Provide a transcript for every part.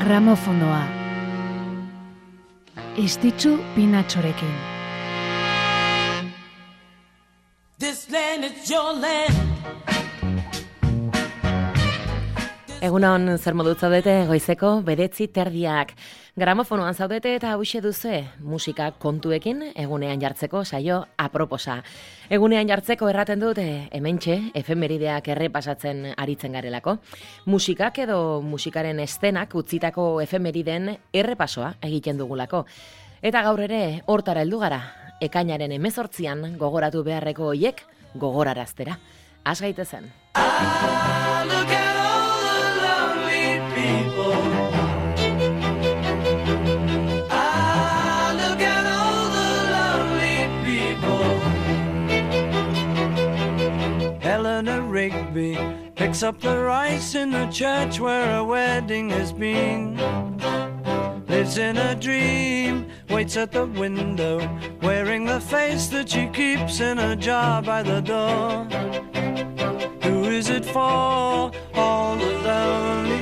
gramofonoa. Estitzu pinatxorekin. This land is your land. Egunon zer modu zaudete goizeko bedetzi terdiak. Gramofonoan zaudete eta hause duze musika kontuekin egunean jartzeko saio aproposa. Egunean jartzeko erraten dut hementxe efemerideak errepasatzen aritzen garelako. Musikak edo musikaren estenak utzitako efemeriden errepasoa egiten dugulako. Eta gaur ere hortara heldu gara, ekainaren emezortzian gogoratu beharreko hoiek gogoraraztera. Az gaitezen. Ah, Rigby picks up the rice in the church where a wedding has been. Lives in a dream, waits at the window, wearing the face that she keeps in a jar by the door. Who is it for? All the lonely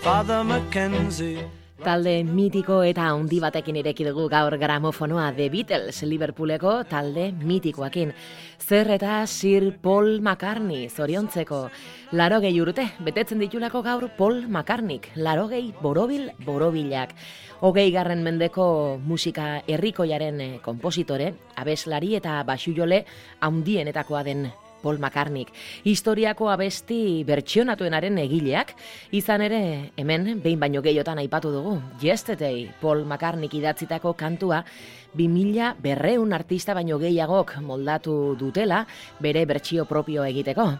Father Mackenzie. Talde mitiko eta handi batekin ireki dugu gaur gramofonoa The Beatles Liverpooleko talde mitikoakin. Zer eta Sir Paul McCartney zoriontzeko. Laro gehi urte, betetzen ditulako gaur Paul McCartney. Laro gehi borobil borobilak. Hogei garren mendeko musika herrikoiaren eh, kompositore, abeslari eta basujole haundienetakoa den Paul McCartney. Historiako abesti bertsionatuenaren egileak, izan ere hemen behin baino gehiotan aipatu dugu. Yesterday, Paul McCartney idatzitako kantua, 2000 berreun artista baino gehiagok moldatu dutela bere bertsio propio egiteko.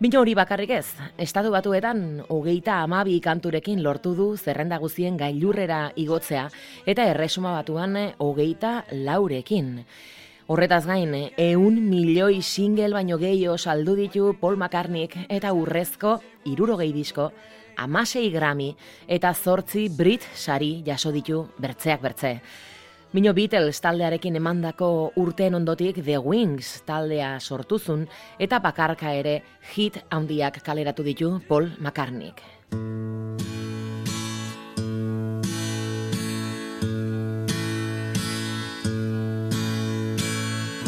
Bino hori bakarrik ez, estatu batuetan hogeita amabi kanturekin lortu du zerrenda guzien gailurrera igotzea eta erresuma batuan hogeita laurekin. Horretaz gain, eun milioi single baino gehiago saldu ditu Paul McCartney eta urrezko irurogei disko, amasei grami eta zortzi Brit sari jaso ditu bertzeak bertze. Mino Beatles taldearekin emandako urteen ondotik The Wings taldea sortuzun eta bakarka ere hit handiak kaleratu ditu Paul McCartney.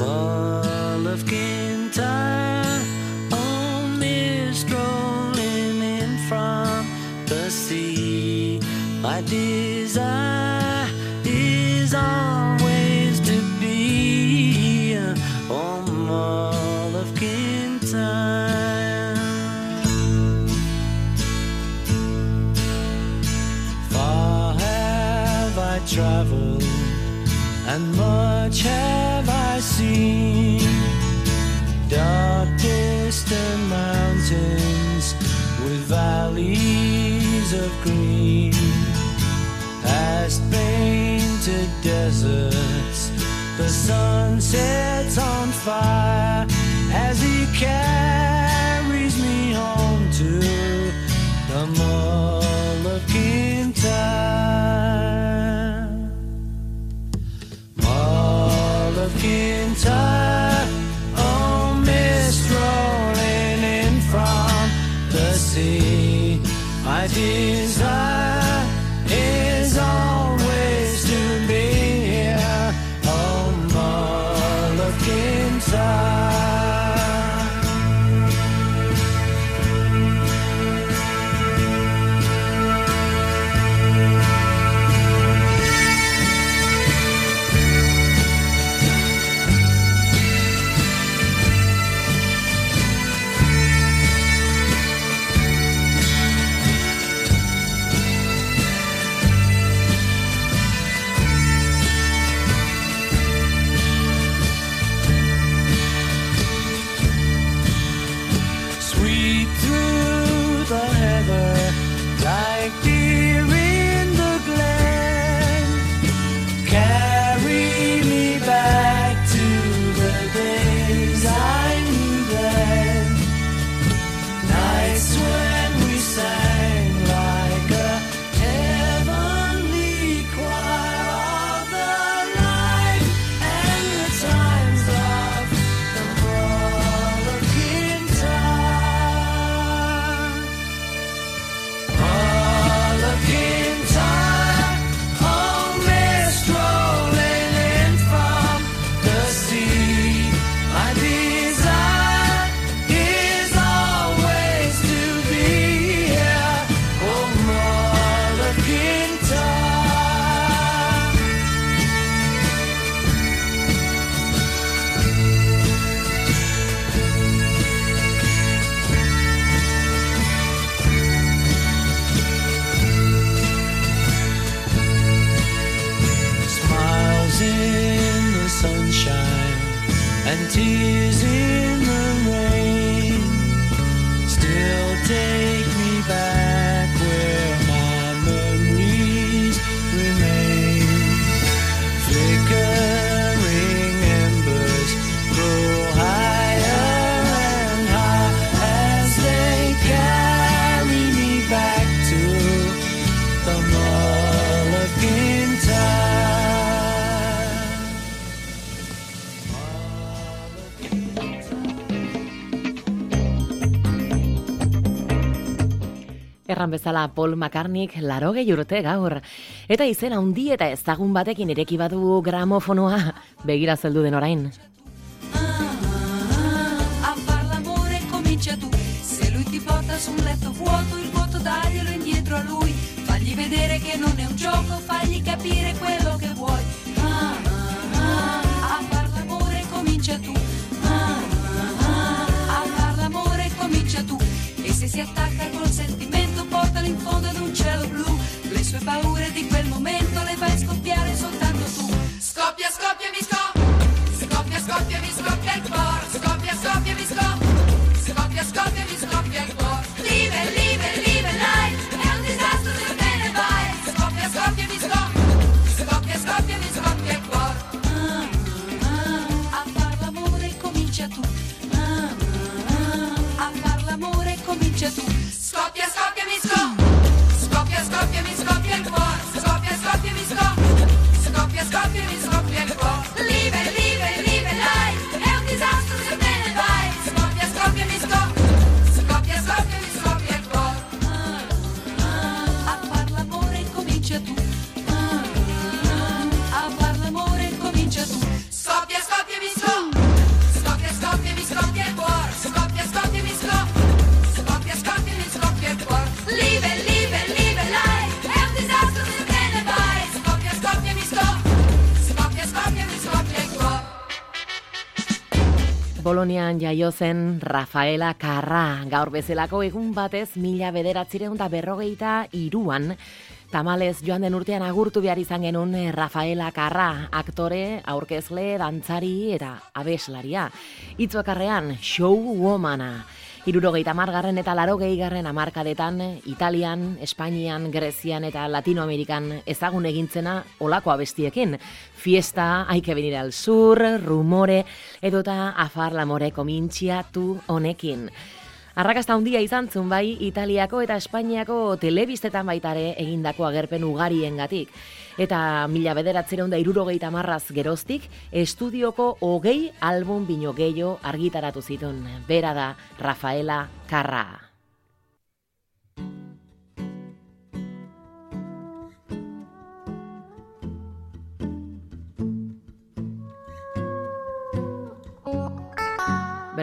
Mull of Kintyre, only strolling in from the sea. My desire is always to be on Mull of Kintyre. Far have I traveled and much have bezala Paul McCartneyk laro gehi urte gaur. Eta izena handi eta ezagun batekin ireki badu gramofonoa, begira zeldu den orain. A far l'amore comincia tu. Se lui ti porta su un letto vuoto, il vuoto daglielo indietro a lui. Fagli vedere che non è un gioco, fagli capire quello paure di quel momento le fai scoppiare soltanto tu. Scoppia, scoppia, mi scoppia. Scoppia, scoppia, mi scoppia il cuore. Scoppia, scoppia, mi scoppia. Bolonian jaio zen Rafaela Karra, gaur bezalako egun batez mila bederatzireun da berrogeita iruan, Tamalez joan den urtean agurtu behar izan genuen Rafaela Karra, aktore, aurkezle, dantzari eta abeslaria. Itzuakarrean, show womana. Irurogeita margarren eta larogei garren amarkadetan, Italian, Espainian, Grezian eta Latinoamerikan ezagun egintzena olako abestiekin. Fiesta, haike venir al sur, rumore, edota afar lamore komintxia tu honekin. Arrakasta handia izan zun bai Italiako eta Espainiako telebistetan baitare egindako agerpen ugariengatik. Eta mila bederatzeron da irurogeita marraz geroztik, estudioko hogei album bino gehiago argitaratu zituen. Bera da Rafaela Karra.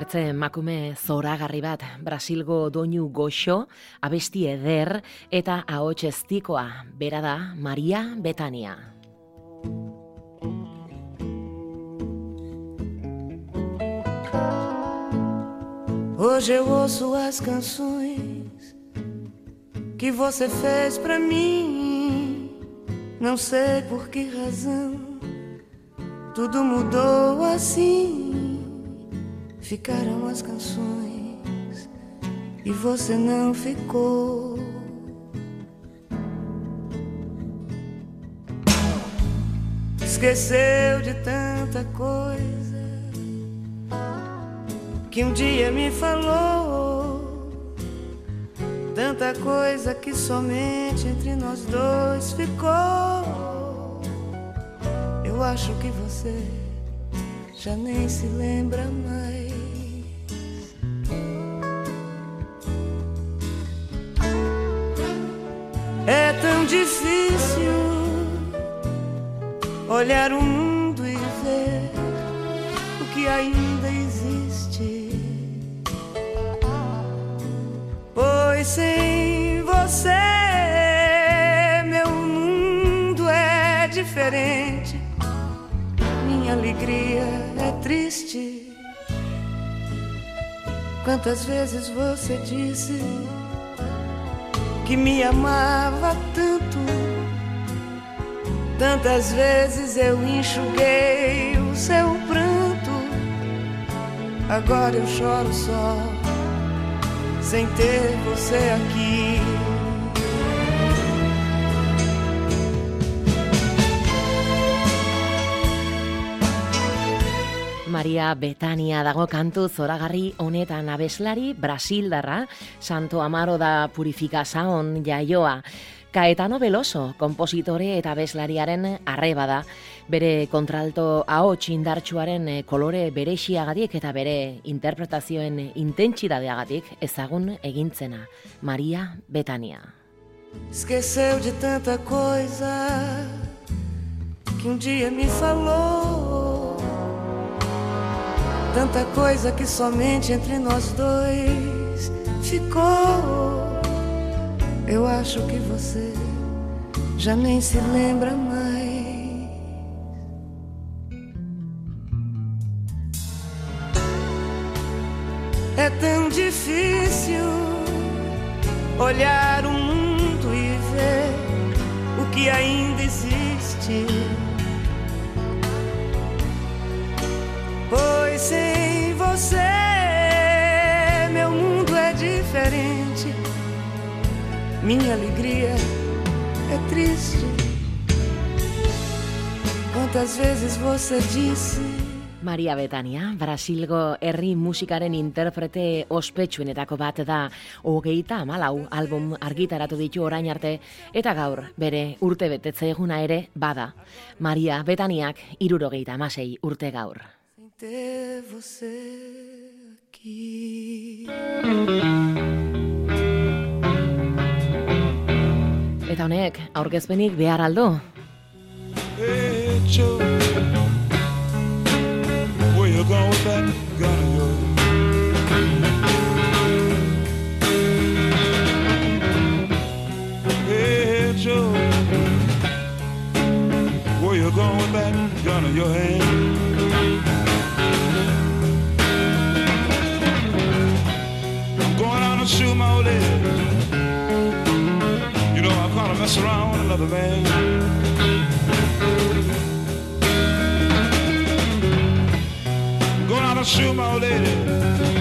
Bertze emakume zoragarri bat, Brasilgo doinu goxo, abesti eder eta ahots estikoa, bera da Maria Betania. Hoje eu ouço as canções que você fez pra mim. Não sei por que razão tudo mudou assim. Ficaram as canções e você não ficou. Esqueceu de tanta coisa que um dia me falou. Tanta coisa que somente entre nós dois ficou. Eu acho que você já nem se lembra mais. Difícil olhar o mundo e ver o que ainda existe. Pois sem você, meu mundo é diferente. Minha alegria é triste. Quantas vezes você disse que me amava tanto? Tantas vezes eu enxuguei o seu pranto. Agora eu choro só, sem ter você aqui. Maria Betania dago kantu zoragarri honetan abeslari Brasildarra, Santo Amaro da Purifica Saon jaioa. Kaetano Beloso, kompositore eta abeslariaren arreba da, bere kontralto ahots indartsuaren eh, kolore berexiagatik eta bere interpretazioen intentsidadeagatik ezagun egintzena. Maria Betania. Esqueceu de tanta coisa que um dia me falou. Tanta coisa que somente entre nós dois ficou. Eu acho que você já nem se lembra mais. É tão difícil olhar o mundo e ver o que ainda existe. Minha alegria é triste. Quantas vezes você disse Maria Betania, Brasilgo herri musikaren interprete ospetsuenetako bat da hogeita amalau album argitaratu ditu orain arte eta gaur bere urte betetze eguna ere bada. Maria Betaniak irurogeita amasei urte gaur. ter você aqui? Eta honek, aurkezpenik behar aldo? Hey, where you going with that gun of yours? Where you going with that gun your hand? I'm going out and shoot my old. Mess around another man. Going out and shoot my old lady.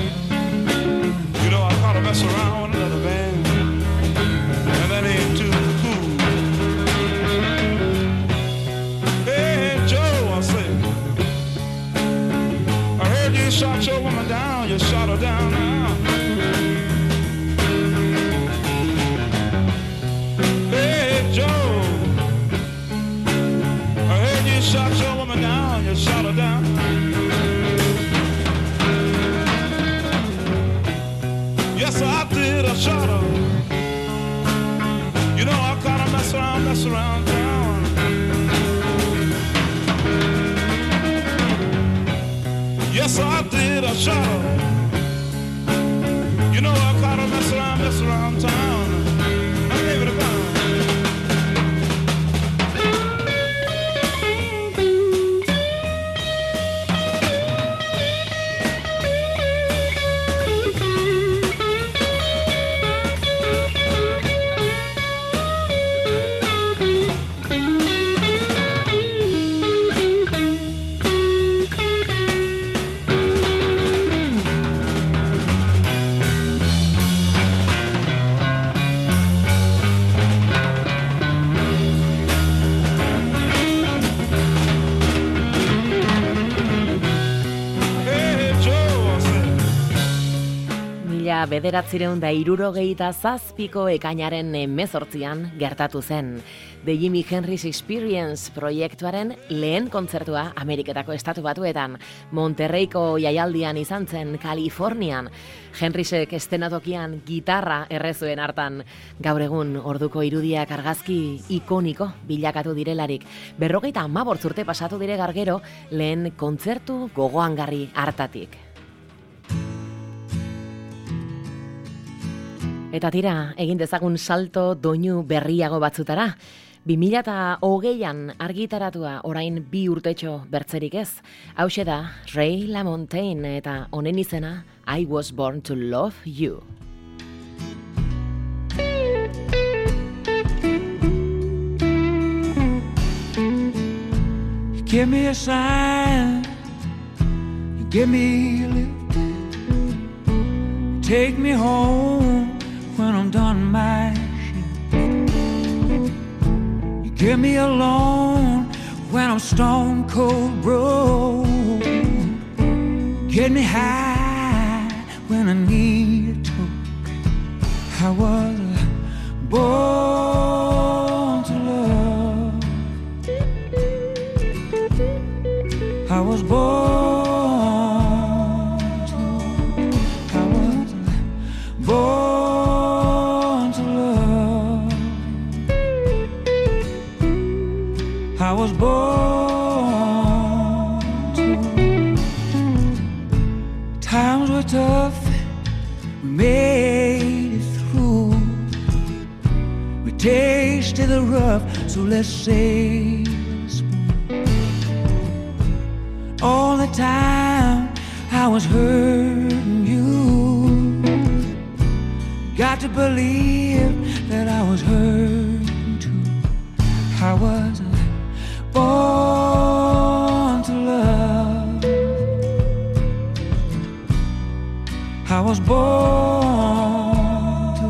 Bederatzireun da irurogeita zazpiko ekainaren emezortzian gertatu zen. The Jimi Hendrix Experience proiektuaren lehen kontzertua Ameriketako estatu batuetan, Monterreiko jaialdian izan zen Kalifornian. Henrixek estenatokian gitarra errezuen hartan. Gaur egun orduko irudiak argazki ikoniko bilakatu direlarik. Berrogeita amabortz urte pasatu dire gargero lehen kontzertu gogoangarri hartatik. Eta tira, egin dezagun salto doinu berriago batzutara. 2008an argitaratua orain bi urtetxo bertzerik ez. Hauxe da, Ray LaMontagne eta honen izena I Was Born to Love. You give me a sign, you give me a lift. take me home when I'm done my. You get me alone when I'm stone cold broke. Get me high when I need a toke. I was born to love. I was born rough, so let's say all the time I was hurting you. Got to believe that I was hurting too. I was born to love. I was born to,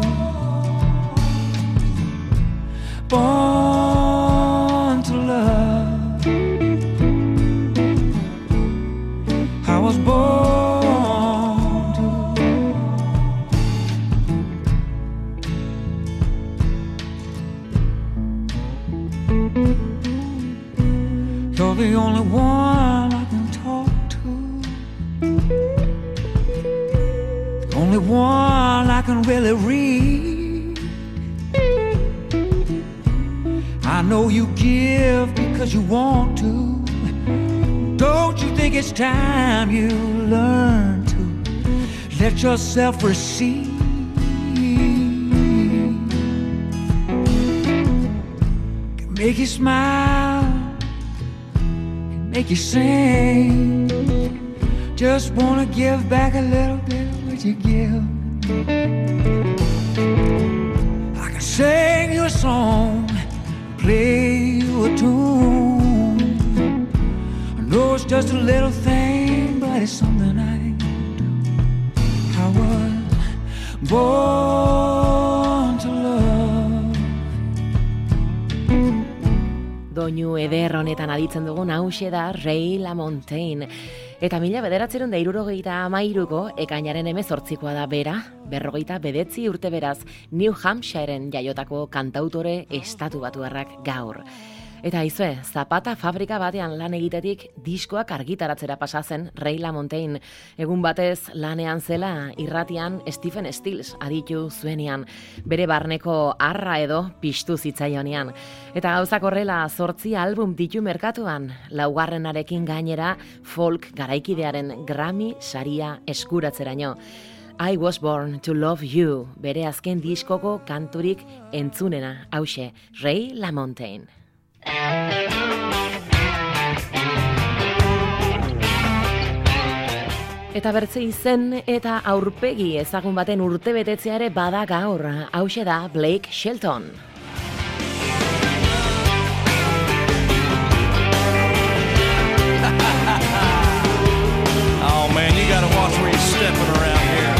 born yourself receive? Can make you smile, can make you sing. Just wanna give back a little bit of what you give. I can sing you a song, play you a tune. I know it's just a little thing, but it's something I born to love. Doinu eder honetan aditzen dugun hause da Ray LaMontagne. Eta mila bederatzerun da irurogeita amairuko ekainaren emezortzikoa da bera, berrogeita bedetzi urte beraz New Hampshireen jaiotako kantautore estatu batuarrak gaur. Eta izue, zapata fabrika batean lan egitetik diskoak argitaratzera pasa zen Ray LaMontagne. Egun batez lanean zela irratian Stephen Stills aditu zuenean, bere barneko arra edo piztu zitzaionean. Eta gauzak horrela zortzi album ditu merkatuan, laugarrenarekin gainera folk garaikidearen Grammy saria eskuratzeraino. I was born to love you, bere azken diskoko kanturik entzunena, hause, Ray LaMontagne. Eta bertze izen eta aurpegi ezagun baten urtebetetzea ere bada gaur, hause da Blake Shelton. Oh man, you gotta watch where you're stepping around here.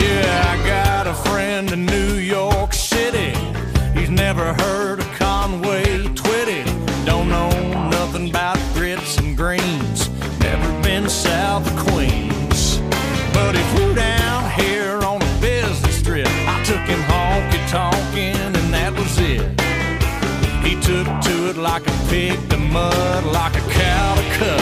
Yeah, I got a friend in New York never heard of Conway Twitty. Don't know nothing about grits and greens. Never been south of Queens. But he flew down here on a business trip. I took him honky tonkin', and that was it. He took to it like a pig to mud, like a cow to cud.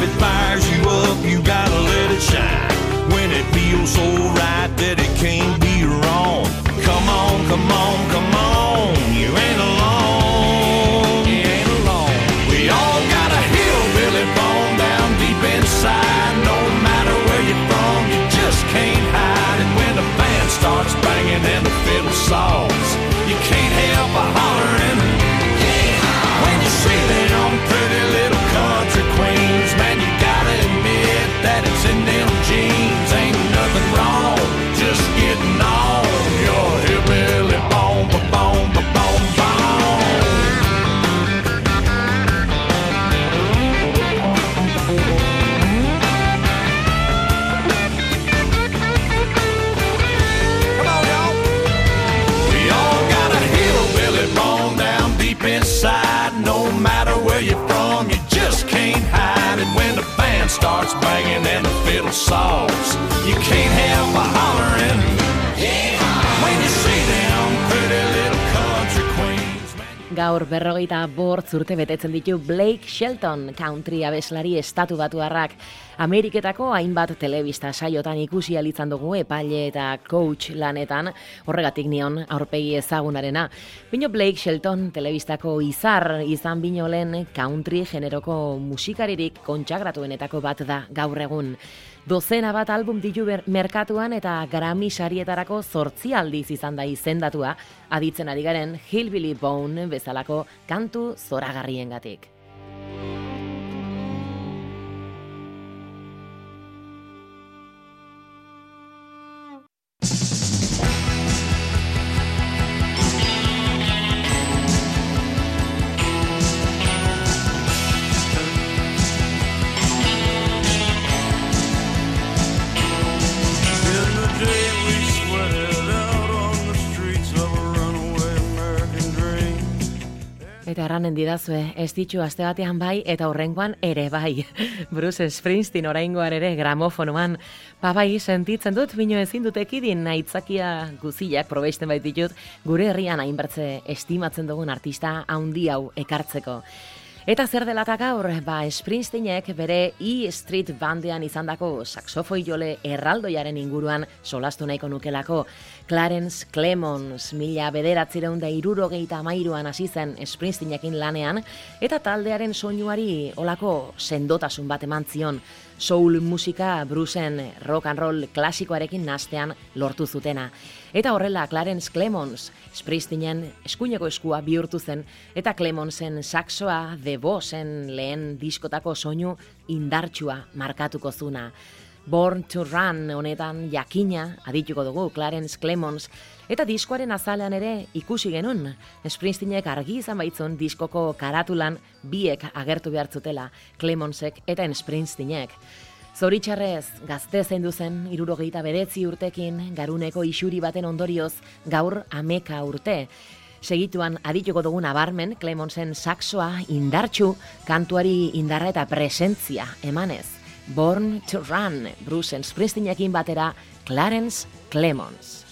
It's fire. No matter where you're from, you just can't hide it. When the band starts banging and the fiddle saws, Gaur berrogeita bortz urte betetzen ditu Blake Shelton, country abeslari estatu batuarrak. Ameriketako hainbat telebista saiotan ikusi alitzan dugu epaile eta coach lanetan, horregatik nion aurpegi ezagunarena. Bino Blake Shelton telebistako izar izan binolen country generoko musikaririk kontsagratuenetako bat da gaur egun. Dozena bat album ditu merkatuan eta Grammy sarietarako zortzi aldiz izan da izendatua, aditzen ari garen Hillbilly Bone bezalako kantu zoragarriengatik. Eta erranen didazue, ez ditu aste batean bai eta horrengoan ere bai. Bruce Springsteen oraingoan ere gramofonoan. Ba bai, sentitzen dut, bino ezin dut ekidin aitzakia guzilak probesten baititut gure herrian hainbertze estimatzen dugun artista haundi hau ekartzeko. Eta zer dela eta gaur, ba Springsteenek bere E Street bandean izandako saxofoi jole erraldoiaren inguruan solastu nahiko nukelako. Clarence Clemons, mila bederatzireun da irurogeita amairuan hasi zen Springsteenekin lanean, eta taldearen soinuari olako sendotasun bat eman zion. Soul musika Bruceen rock and roll klasikoarekin nastean lortu zutena. Eta horrela Clarence Clemons, Springsteenen eskuineko eskua bihurtu zen, eta Clemonsen saxoa The Bossen lehen diskotako soinu indartsua markatuko zuna. Born to Run honetan jakina adituko dugu Clarence Clemons, eta diskoaren azalean ere ikusi genuen. Springsteenek argi izan baitzun diskoko karatulan biek agertu behar zutela, Clemonsek eta Springsteenek. Zoritxarrez, gazte zendu zen, irurogeita bedetzi urtekin, garuneko isuri baten ondorioz, gaur ameka urte. Segituan adituko dugun abarmen, Clemonsen saxoa indartxu, kantuari indarra eta presentzia emanez. Born to Run, Bruce Springsteenekin batera, Clarence Clemons.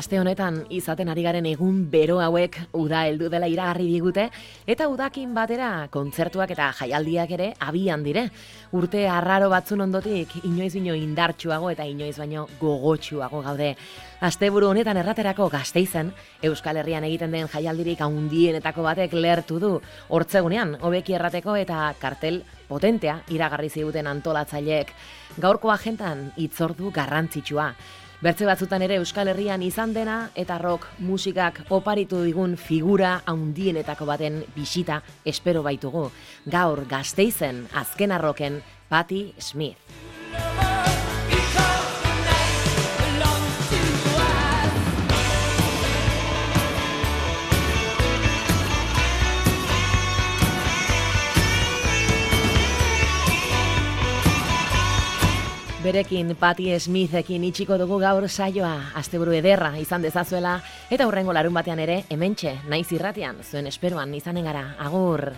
Aste honetan izaten ari garen egun bero hauek uda heldu dela iragarri digute eta udakin batera kontzertuak eta jaialdiak ere abian dire. Urte arraro batzun ondotik inoiz bino indartsuago eta inoiz baino gogotsuago gaude. Asteburu honetan erraterako gazteizen, Euskal Herrian egiten den jaialdirik handienetako batek lertu du. Hortzegunean, hobeki errateko eta kartel potentea iragarri ziguten antolatzaileek. Gaurko agentan itzordu garrantzitsua. Bertze batzutan ere Euskal Herrian izan dena eta rock musikak oparitu digun figura handienetako baten bisita espero baitugu. Gaur gazteizen azken arroken Patti Smith. Berekin Patti Smithekin itxiko dugu gaur saioa, asteburu ederra izan dezazuela, eta hurrengo larun batean ere, hementxe, naiz irratian, zuen esperoan izanen gara, agur!